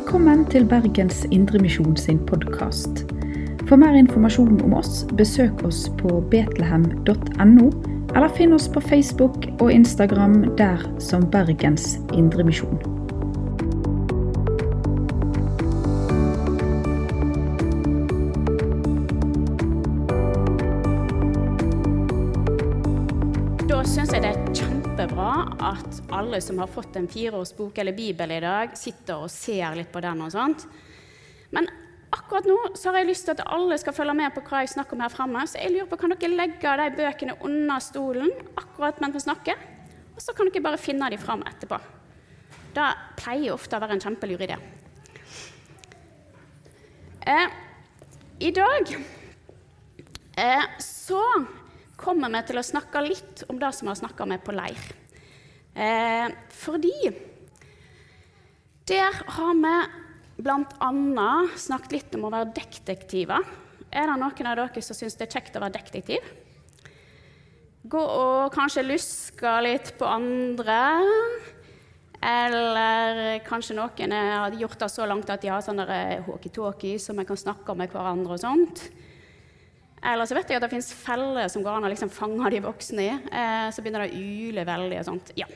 Velkommen til Bergens Indremisjon sin podkast. For mer informasjon om oss, besøk oss på betlehem.no, eller finn oss på Facebook og Instagram der som Bergens Indremisjon. Da syns jeg det er kjempebra at alle som har fått en fireårsbok eller bibel i dag, sitter og ser litt på den og sånt. Men akkurat nå så har jeg lyst til at alle skal følge med på hva jeg snakker om her framme. Så jeg lurer på, kan dere legge de bøkene under stolen akkurat mens vi snakker? Og så kan dere bare finne de fram etterpå. Det pleier ofte å være en kjempelur idé. Eh, I dag eh, så kommer vi til å snakke litt om det som vi har snakka med på leir. Eh, fordi der har vi bl.a. snakket litt om å være detektiver. Er det noen av dere som syns det er kjekt å være detektiv? Gå og kanskje luske litt på andre. Eller kanskje noen har gjort det så langt at de har sånne walkietalkie som vi kan snakke med hverandre og sånt. Eller så vet jeg at det fins feller som går an å liksom fange de voksne i. Eh, så begynner det å yle veldig og sånt. Ja.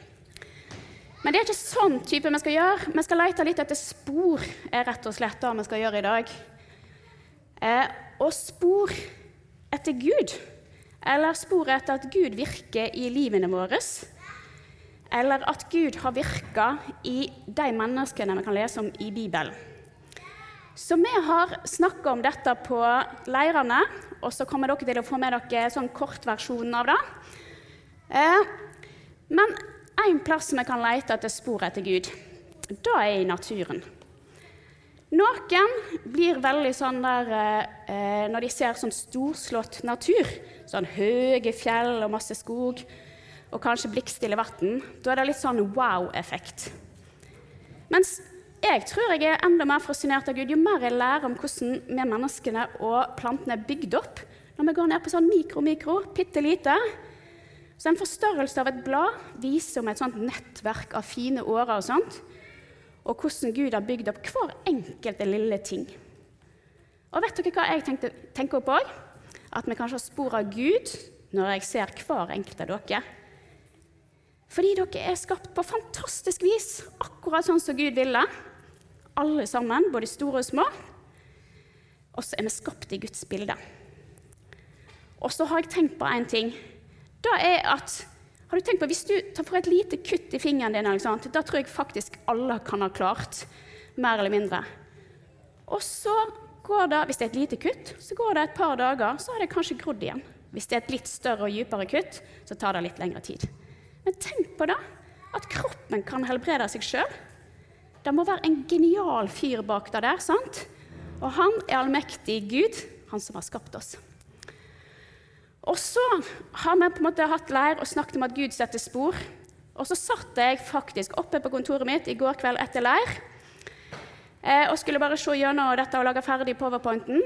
Men det er ikke sånn type vi skal gjøre. Vi skal lete litt etter spor, er rett og slett det vi skal gjøre i dag. Eh, og spor etter Gud. Eller spor etter at Gud virker i livene våre. Eller at Gud har virka i de menneskene vi kan lese om i Bibelen. Så vi har snakka om dette på leirene, og så kommer dere til å få med dere sånn kortversjonen av det. Eh, men en plass vi kan lete etter spor etter Gud, da er i naturen. Noen blir veldig sånn der eh, når de ser sånn storslått natur, sånn høye fjell og masse skog, og kanskje blikkstille vann, da er det litt sånn wow-effekt. Mens jeg tror jeg er enda mer fascinert av Gud jo mer jeg lærer om hvordan vi menneskene og plantene er bygd opp. Når vi går ned på sånn mikro-mikro, bitte lite. Så en forstørrelse av et blad viser om et sånt nettverk av fine årer og sånt. Og hvordan Gud har bygd opp hver enkelte lille ting. Og vet dere hva jeg tenkte, tenker opp òg? At vi kanskje har spor av Gud når jeg ser hver enkelt av dere. Fordi dere er skapt på fantastisk vis, akkurat sånn som Gud ville alle sammen, både store og små. Og så er vi skapt i Guds bilde. Og så har jeg tenkt på én ting. Da er at har du tenkt på, Hvis du tar for et lite kutt i fingeren din, da tror jeg faktisk alle kan ha klart. Mer eller mindre. Og så går det, Hvis det er et lite kutt, så går det et par dager, så har det kanskje grodd igjen. Hvis det er et litt større og dypere kutt, så tar det litt lengre tid. Men tenk på det, at kroppen kan helbrede seg sjøl. Det må være en genial fyr bak det der. sant? Og han er allmektig Gud, han som har skapt oss. Og så har vi på en måte hatt leir og snakket om at Gud setter spor. Og så satt jeg faktisk oppe på kontoret mitt i går kveld etter leir eh, og skulle bare se gjennom dette og lage ferdig powerpointen.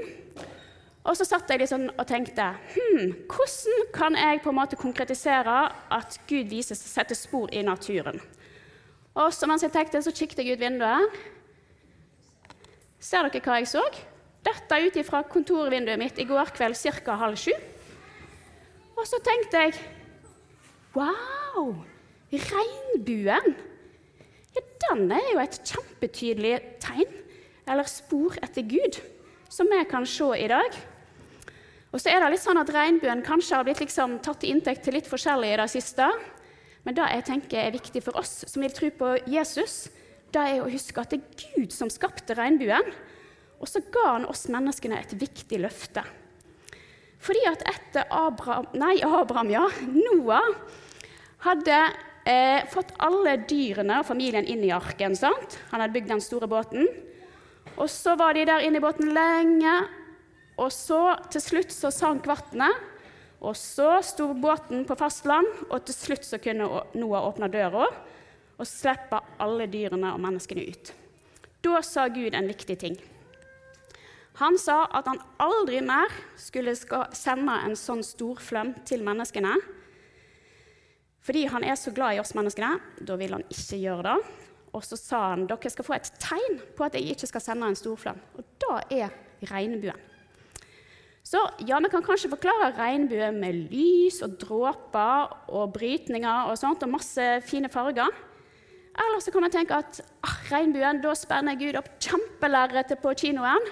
Og så satt jeg liksom og tenkte hm, hvordan kan jeg på en måte konkretisere at Gud viser, setter spor i naturen? Og så mens jeg tenkte, så kikket jeg ut vinduet. Ser dere hva jeg så? Dette ut fra kontorvinduet mitt i går kveld ca. halv sju. Og så tenkte jeg Wow! Regnbuen! Ja, den er jo et kjempetydelig tegn, eller spor etter Gud, som vi kan se i dag. Og så er det litt sånn at Regnbuen kanskje har blitt liksom tatt til inntekt til litt forskjellig i det siste. Men det jeg tenker er viktig for oss som vil tro på Jesus, det er å huske at det er Gud som skapte regnbuen. Og så ga han oss menneskene et viktig løfte. Fordi at etter Abraham, nei, Abraham ja, Noah hadde eh, fått alle dyrene og familien inn i arken. sant? Han hadde bygd den store båten. Og så var de der inne i båten lenge. Og så til slutt så sank vannet. Og så sto båten på fastland, og til slutt så kunne Noah åpne døra og slippe alle dyrene og menneskene ut. Da sa Gud en viktig ting. Han sa at han aldri mer skulle sende en sånn stor flom til menneskene. Fordi han er så glad i oss menneskene, da vil han ikke gjøre det. Og så sa han dere skal få et tegn på at jeg ikke skal sende en storflom. Og da er regnbuen. Så ja, vi kan kanskje forklare regnbue med lys og dråper og brytninger og sånt, og masse fine farger. Eller så kan man tenke at ah, regnbuen, da spenner Gud opp kjempelerretet på kinoen,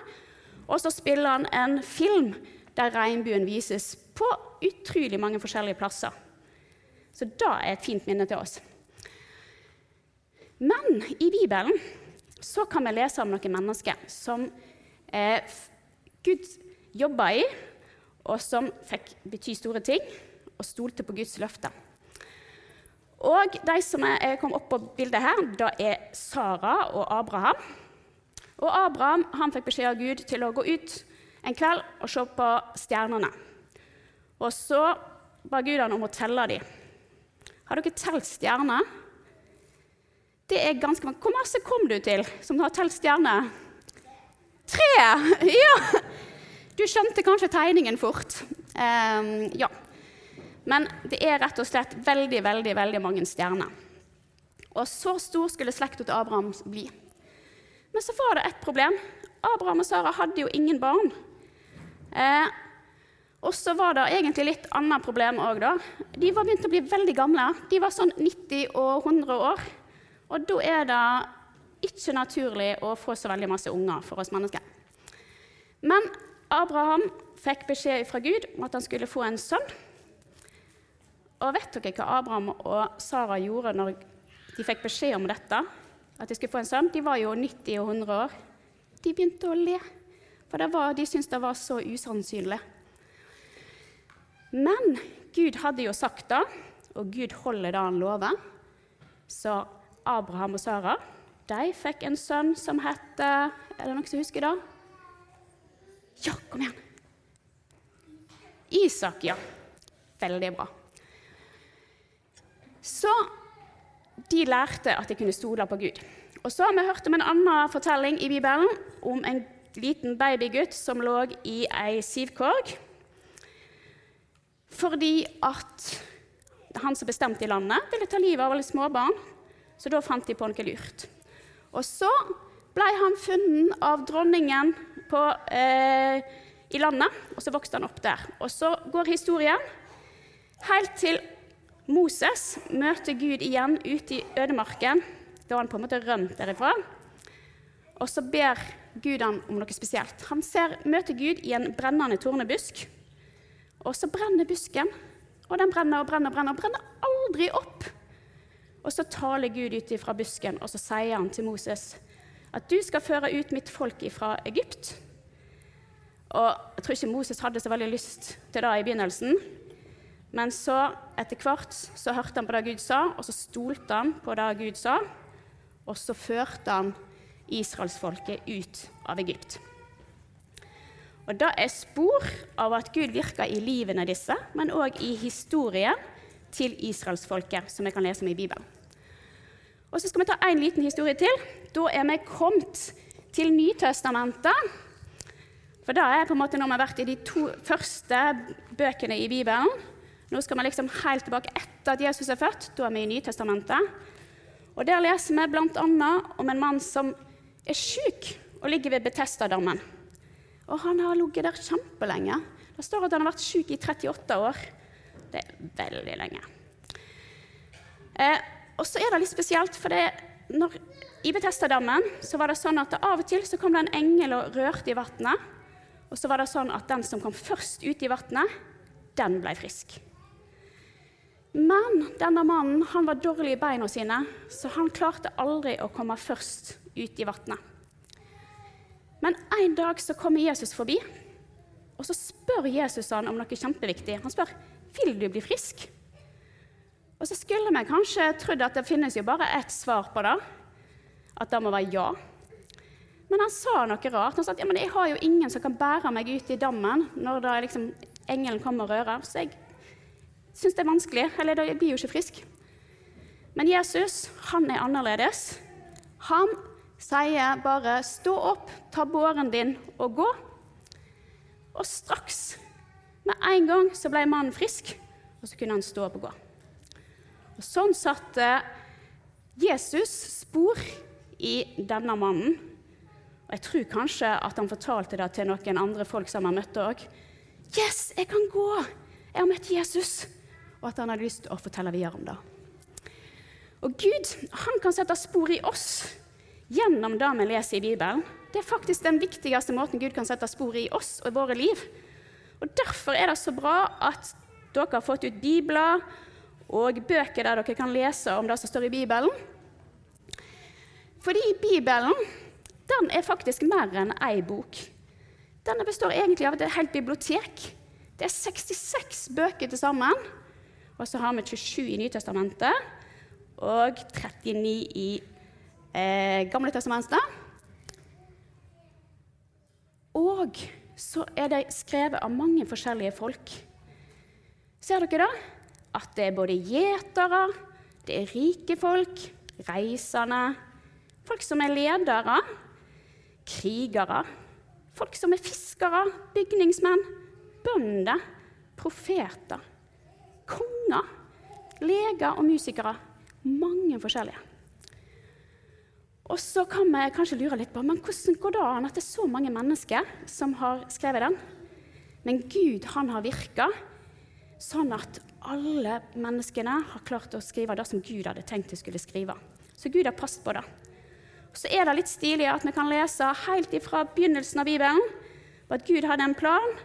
og så spiller han en film der regnbuen vises på utrolig mange forskjellige plasser. Så da er et fint minne til oss. Men i Bibelen så kan vi lese om noen mennesker som eh, Gud jobba i, og som fikk bety store ting, og stolte på Guds løfter. Og de som er kom opp på bildet her, da er Sara og Abraham. Og Abraham han fikk beskjed av Gud til å gå ut en kveld og se på stjernene. Og så ba Gud han om å telle dem. Har dere telt stjerner? Det er ganske mange. Hvor masse kom du til som har telt stjerner? Tre! Ja! Du skjønte kanskje tegningen fort. Um, ja. Men det er rett og slett veldig, veldig, veldig mange stjerner. Og så stor skulle slekta til Abraham bli. Men så var det et problem. Abraham og Sara hadde jo ingen barn. Eh, og så var det egentlig litt annet problem òg, da. De var begynt å bli veldig gamle. De var sånn 90 og 100 år. Og da er det ikke naturlig å få så veldig masse unger for oss mennesker. Men Abraham fikk beskjed fra Gud om at han skulle få en sønn. Og vet dere hva Abraham og Sara gjorde når de fikk beskjed om dette? At de skulle få en sønn? De var jo 90 og 100 år. De begynte å le, for var, de syntes det var så usannsynlig. Men Gud hadde jo sagt det, og Gud holder det han lover. Så Abraham og Sara de fikk en sønn som het Er det noen som husker det? Ja, kom igjen! Isak, ja. Veldig bra. Så de lærte at de kunne stole på Gud. Og så har vi hørt om en annen fortelling i Bibelen om en liten babygutt som lå i ei sivkorg fordi at han som bestemte i landet, ville ta livet av alle småbarn. Så da fant de på noe lurt. Og så ble han funnet av dronningen på, eh, i landet, og så vokste han opp der. Og så går historien helt til Moses møter Gud igjen ute i ødemarken. Da han på en måte rømt derifra. Og så ber Gud han om noe spesielt. Han ser, møter Gud i en brennende tornebusk. Og så brenner busken, og den brenner og brenner og brenner, og brenner aldri opp. Og så taler Gud ut fra busken, og så sier han til Moses at du skal føre ut mitt folk fra Egypt. Og Jeg tror ikke Moses hadde så veldig lyst til det i begynnelsen. Men så, etter hvert, så hørte han på det Gud sa, og så stolte han på det Gud sa. Og så førte han israelsfolket ut av Egypt. Og Det er spor av at Gud virker i livene disse, men òg i historien til israelsfolket, som vi kan lese om i Bibelen. Og så skal vi ta en liten historie til. Da er vi kommet til Nytestamentet. For da er på en måte når vi har vært i de to første bøkene i Bibelen. Nå skal vi liksom helt tilbake etter at Jesus er født. Da er vi i Nytestamentet. Og Der leser vi bl.a. om en mann som er syk og ligger ved Betestadammen. Og han har ligget der kjempelenge. Det står at han har vært syk i 38 år. Det er veldig lenge. Eh, og så er det litt spesielt, for det, når, i Betestadammen så var det sånn at av og til så kom det en engel og rørte i vannet. Og så var det sånn at den som kom først ut i vannet, den ble frisk. Men denne mannen han var dårlig i beina sine, så han klarte aldri å komme først ut i vannet. Men en dag så kommer Jesus forbi, og så spør Jesus han om noe kjempeviktig. Han spør vil du bli frisk. Og så skulle vi kanskje trodd at det finnes jo bare ett svar på det, at det må være ja. Men han sa noe rart. Han sa at ja, jeg har jo ingen som kan bære meg ut i dammen når da liksom engelen kommer og rører, så jeg syns det er vanskelig. Eller jeg blir jo ikke frisk. Men Jesus, han er annerledes. Han sier bare 'stå opp, ta båren din og gå'. Og straks, med en gang, så ble mannen frisk, og så kunne han stå opp og gå. Og Sånn satte Jesus spor i denne mannen. Og jeg tror kanskje at han fortalte det til noen andre folk som han møtte òg. Yes, jeg kan gå! Jeg har møtt Jesus! Og at han hadde lyst til å fortelle videre om det. Og Gud han kan sette spor i oss gjennom det vi leser i Bibelen. Det er faktisk den viktigste måten Gud kan sette spor i oss og i våre liv. Og Derfor er det så bra at dere har fått ut bibler og bøker der dere kan lese om det som står i Bibelen. Fordi Bibelen den er faktisk mer enn ei bok. Denne består egentlig av et helt bibliotek. Det er 66 bøker til sammen. Og så har vi 27 i Nytestamentet og 39 i eh, Gamle testamentet. Og så er de skrevet av mange forskjellige folk. Ser dere det? At det er både gjetere, det er rike folk, reisende, folk som er ledere, krigere, folk som er fiskere, bygningsmenn, bønder, profeter, konger, leger og musikere. Mange forskjellige. Og så kan vi kanskje lure litt på men hvordan går det an at det er så mange mennesker som har skrevet den? Men Gud han har virka sånn at alle menneskene har klart å skrive det som Gud hadde tenkt de skulle skrive. Så Gud har passet på det. Så er det litt stilig at vi kan lese helt ifra begynnelsen av Bibelen at Gud hadde en plan,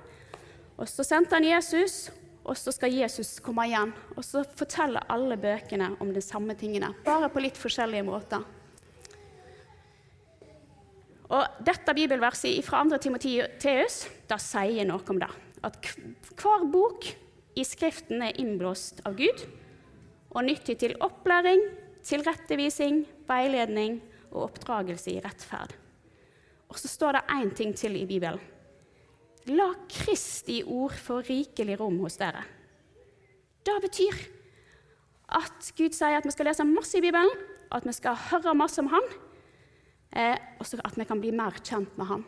og så sendte han Jesus, og så skal Jesus komme igjen. Og så forteller alle bøkene om de samme tingene, bare på litt forskjellige måter. Og dette bibelverset fra 2. Timoteus da sier noe om det. At hver bok i Skriften er innblåst av Gud og nyttig til opplæring, tilrettevising, veiledning og oppdragelse i rettferd. Og så står det én ting til i Bibelen. La Kristi ord få rikelig rom hos dere. Det betyr at Gud sier at vi skal lese masse i Bibelen, at vi skal høre masse om Han, eh, og at vi kan bli mer kjent med Han.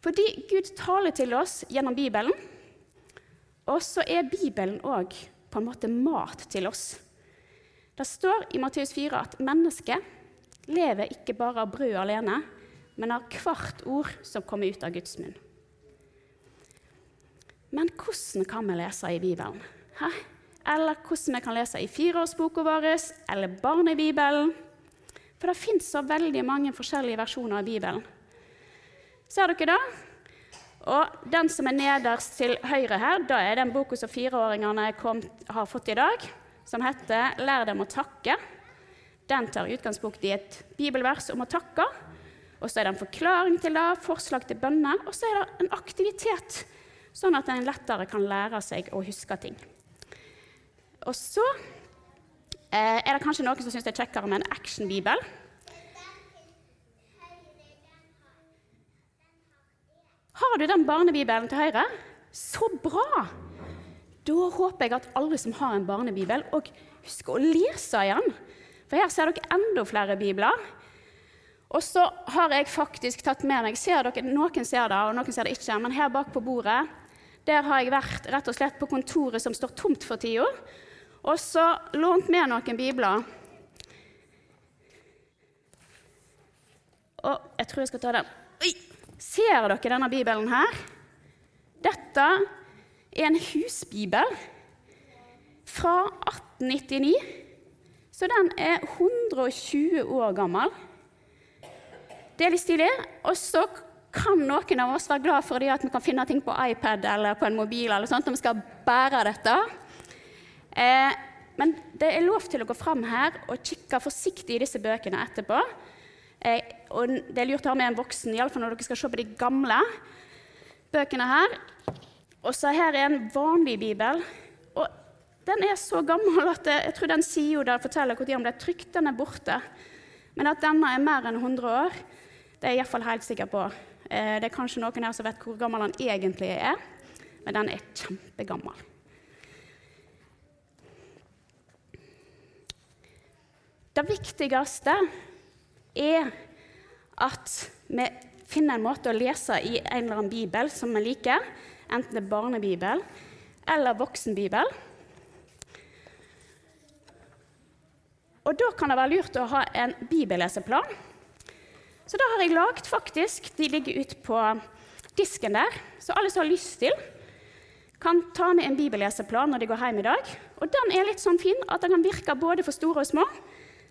Fordi Gud taler til oss gjennom Bibelen, og så er Bibelen òg på en måte mat til oss. Det står i Matteus 4 at mennesket lever ikke bare av brød alene, men av hvert ord som kommer ut av Guds munn. Men hvordan kan vi lese i Bibelen? Hæ? Eller hvordan vi kan lese i fireårsboka vår, eller Barnebibelen? For det fins så veldig mange forskjellige versjoner av Bibelen. Ser dere det? Og den som er nederst til høyre her, da er den boka som fireåringene kom, har fått i dag, som heter 'Lær dem å takke'. Den tar utgangspunkt i et bibelvers om å takke. Og så er det en forklaring til det, forslag til bønner, og så er det en aktivitet, sånn at en lettere kan lære seg å huske ting. Og så Eh, er det kanskje noen som syns det er kjekkere med en actionbibel? Har du den barnebibelen til høyre? Så bra! Da håper jeg at alle som har en barnebibel, og husker å lese i den. For her ser dere enda flere bibler. Og så har jeg faktisk tatt med meg ser dere, Noen ser det, og noen ser det ikke. Men her bak på bordet der har jeg vært rett og slett på kontoret som står tomt for tida. Og så lånt med noen bibler. Og jeg tror jeg skal ta den. Oi! Ser dere denne bibelen her? Dette er en husbibel fra 1899. Så den er 120 år gammel. Det er litt stilig. Og så kan noen av oss være glad for at vi kan finne ting på iPad eller på en mobil eller sånt, når vi skal bære dette. Eh, men det er lov til å gå fram her og kikke forsiktig i disse bøkene etterpå. Eh, og det er lurt å ha med en voksen, iallfall når dere skal se på de gamle bøkene her. Og så her er en vanlig bibel. Og den er så gammel at jeg tror den sida der forteller når den ble trykt, den er borte. Men at denne er mer enn 100 år, det er jeg iallfall helt sikker på. Eh, det er kanskje noen her som vet hvor gammel den egentlig er, men den er kjempegammel. Det viktigste er at vi finner en måte å lese i en eller annen bibel som vi liker, enten det er barnebibel eller voksenbibel. Og da kan det være lurt å ha en bibelleseplan. Så da har jeg lagd faktisk De ligger ute på disken der. Så alle som har lyst til, kan ta med en bibelleseplan når de går hjem i dag. Og den er litt sånn fin at den kan virke både for store og små.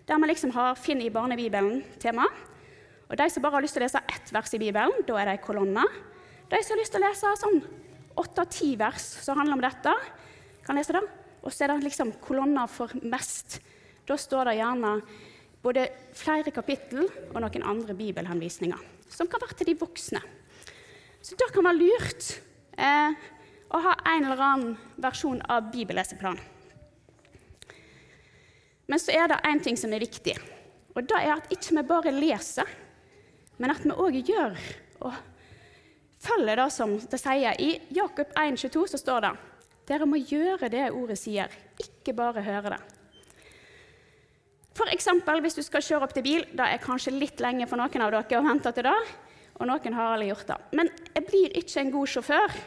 Der man liksom har 'Finn i barnebibelen'-tema. Og de som bare har lyst til å lese ett vers i Bibelen, da er det ei kolonne. De som har lyst til å lese sånn åtte-ti vers som handler om dette, kan lese det. Og så er det liksom kolonner for mest. Da står det gjerne både flere kapittel og noen andre bibelhenvisninger, som kan være til de voksne. Så det kan være lurt eh, å ha en eller annen versjon av bibelleseplanen. Men så er det én ting som er viktig, og det er at ikke vi bare leser, men at vi òg gjør og følger det som det sier. I Jakob 1,22 så står det dere må gjøre det ordet sier, ikke bare høre det. For eksempel, hvis du skal kjøre opp til bil, det er kanskje litt lenge for noen av dere å vente til det, og noen har aldri gjort det. Men jeg blir ikke en god sjåfør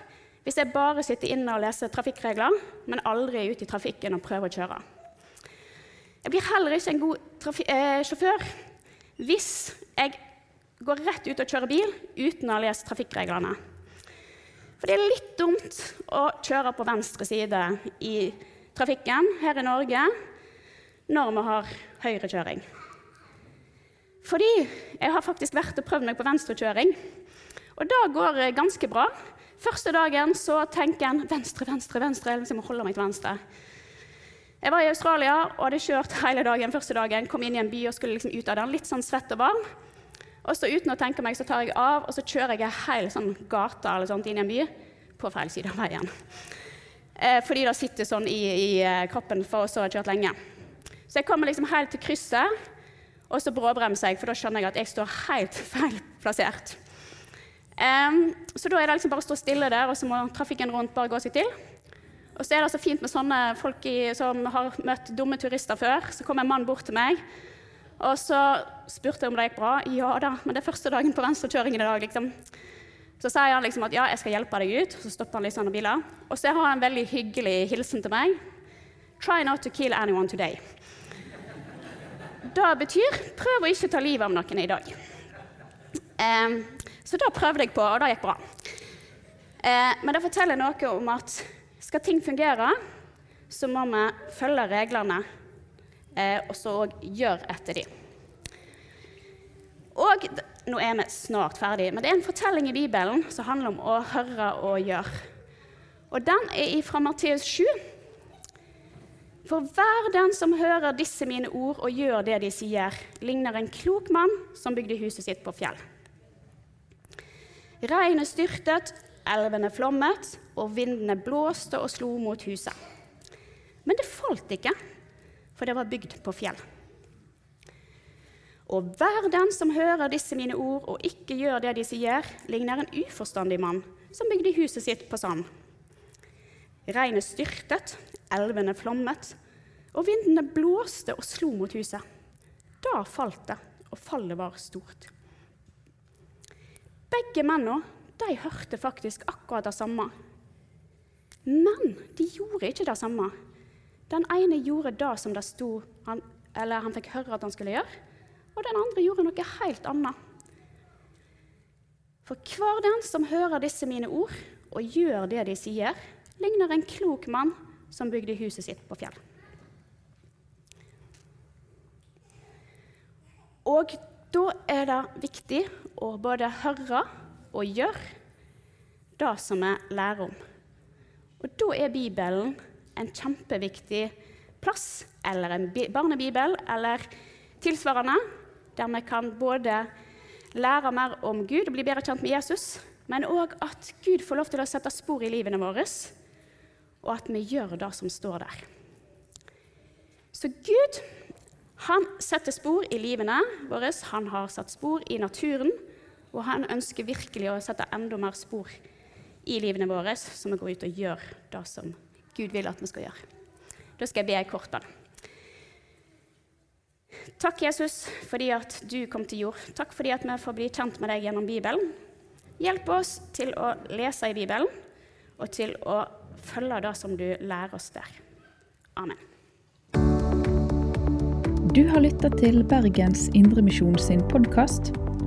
hvis jeg bare sitter inne og leser trafikkregler, men aldri er ute i trafikken og prøver å kjøre. Jeg blir heller ikke en god eh, sjåfør hvis jeg går rett ut og kjører bil uten å ha lest trafikkreglene. For det er litt dumt å kjøre på venstre side i trafikken her i Norge når vi har høyrekjøring. Fordi jeg har faktisk vært og prøvd meg på venstrekjøring, og det går ganske bra. Første dagen så tenker en venstre, venstre, venstre. Jeg liksom må holde meg til venstre. Jeg var i Australia og hadde kjørt hele dagen første dagen. Kom inn i en by og skulle liksom ut av den, litt sånn svett og varm. Og så uten å tenke meg, så tar jeg av, og så kjører jeg hele sånn gata eller sånt inn i en by på feil side av veien. Eh, fordi det sitter sånn i, i eh, kroppen for å ha kjørt lenge. Så jeg kommer liksom helt til krysset, og så bråbremser jeg, for da skjønner jeg at jeg står helt feil plassert. Um, så da er det liksom bare å stå stille der, og så må trafikken rundt bare gå seg til. Og så er det så fint med sånne folk i, som har møtt dumme turister før. Så kom en mann bort til meg, og så spurte jeg om det gikk bra. Ja da, men det er første dagen på venstrekjøringen i dag, liksom. Så sier han liksom at ja, jeg skal hjelpe deg ut. Så stopper han litt sånne biler. Og så har han en veldig hyggelig hilsen til meg. Try not to kill anyone today. Det betyr prøv å ikke ta livet av noen i dag. Eh, så da prøvde jeg på, og det gikk bra. Eh, men det forteller noe om at skal ting fungere, så må vi følge reglene og så òg gjør etter dem. Og nå er vi snart ferdig, men det er en fortelling i Bibelen som handler om å høre og gjøre. Og den er fra Matteus 7. For hver den som hører disse mine ord og gjør det de sier, ligner en klok mann som bygde huset sitt på fjell. Regnet styrtet, elvene flommet, og vindene blåste og slo mot huset. Men det falt ikke, for det var bygd på fjell. Og hver den som hører disse mine ord og ikke gjør det de sier, ligner en uforstandig mann som bygde huset sitt på sand. Regnet styrtet, elvene flommet, og vindene blåste og slo mot huset. Da falt det, og fallet var stort. Begge mennene de hørte faktisk akkurat det samme. Men de gjorde ikke det samme. Den ene gjorde det som det sto, han, eller han fikk høre at han skulle gjøre, og den andre gjorde noe helt annet. For hver den som hører disse mine ord og gjør det de sier, ligner en klok mann som bygde huset sitt på fjell. Og da er det viktig å både høre og gjøre det som vi lærer om. Og da er Bibelen en kjempeviktig plass, eller en barnebibel, eller tilsvarende, der vi kan både lære mer om Gud og bli bedre kjent med Jesus, men òg at Gud får lov til å sette spor i livene våre, og at vi gjør det som står der. Så Gud han setter spor i livene våre, han har satt spor i naturen, og han ønsker virkelig å sette enda mer spor i livene våre, så vi går ut og gjør det som Gud vil at vi skal gjøre. Da skal jeg be ei kort bønn. Takk, Jesus, fordi at du kom til jord. Takk fordi at vi får bli kjent med deg gjennom Bibelen. Hjelp oss til å lese i Bibelen og til å følge det som du lærer oss der. Amen. Du har lytta til Bergens Indremisjon sin podkast.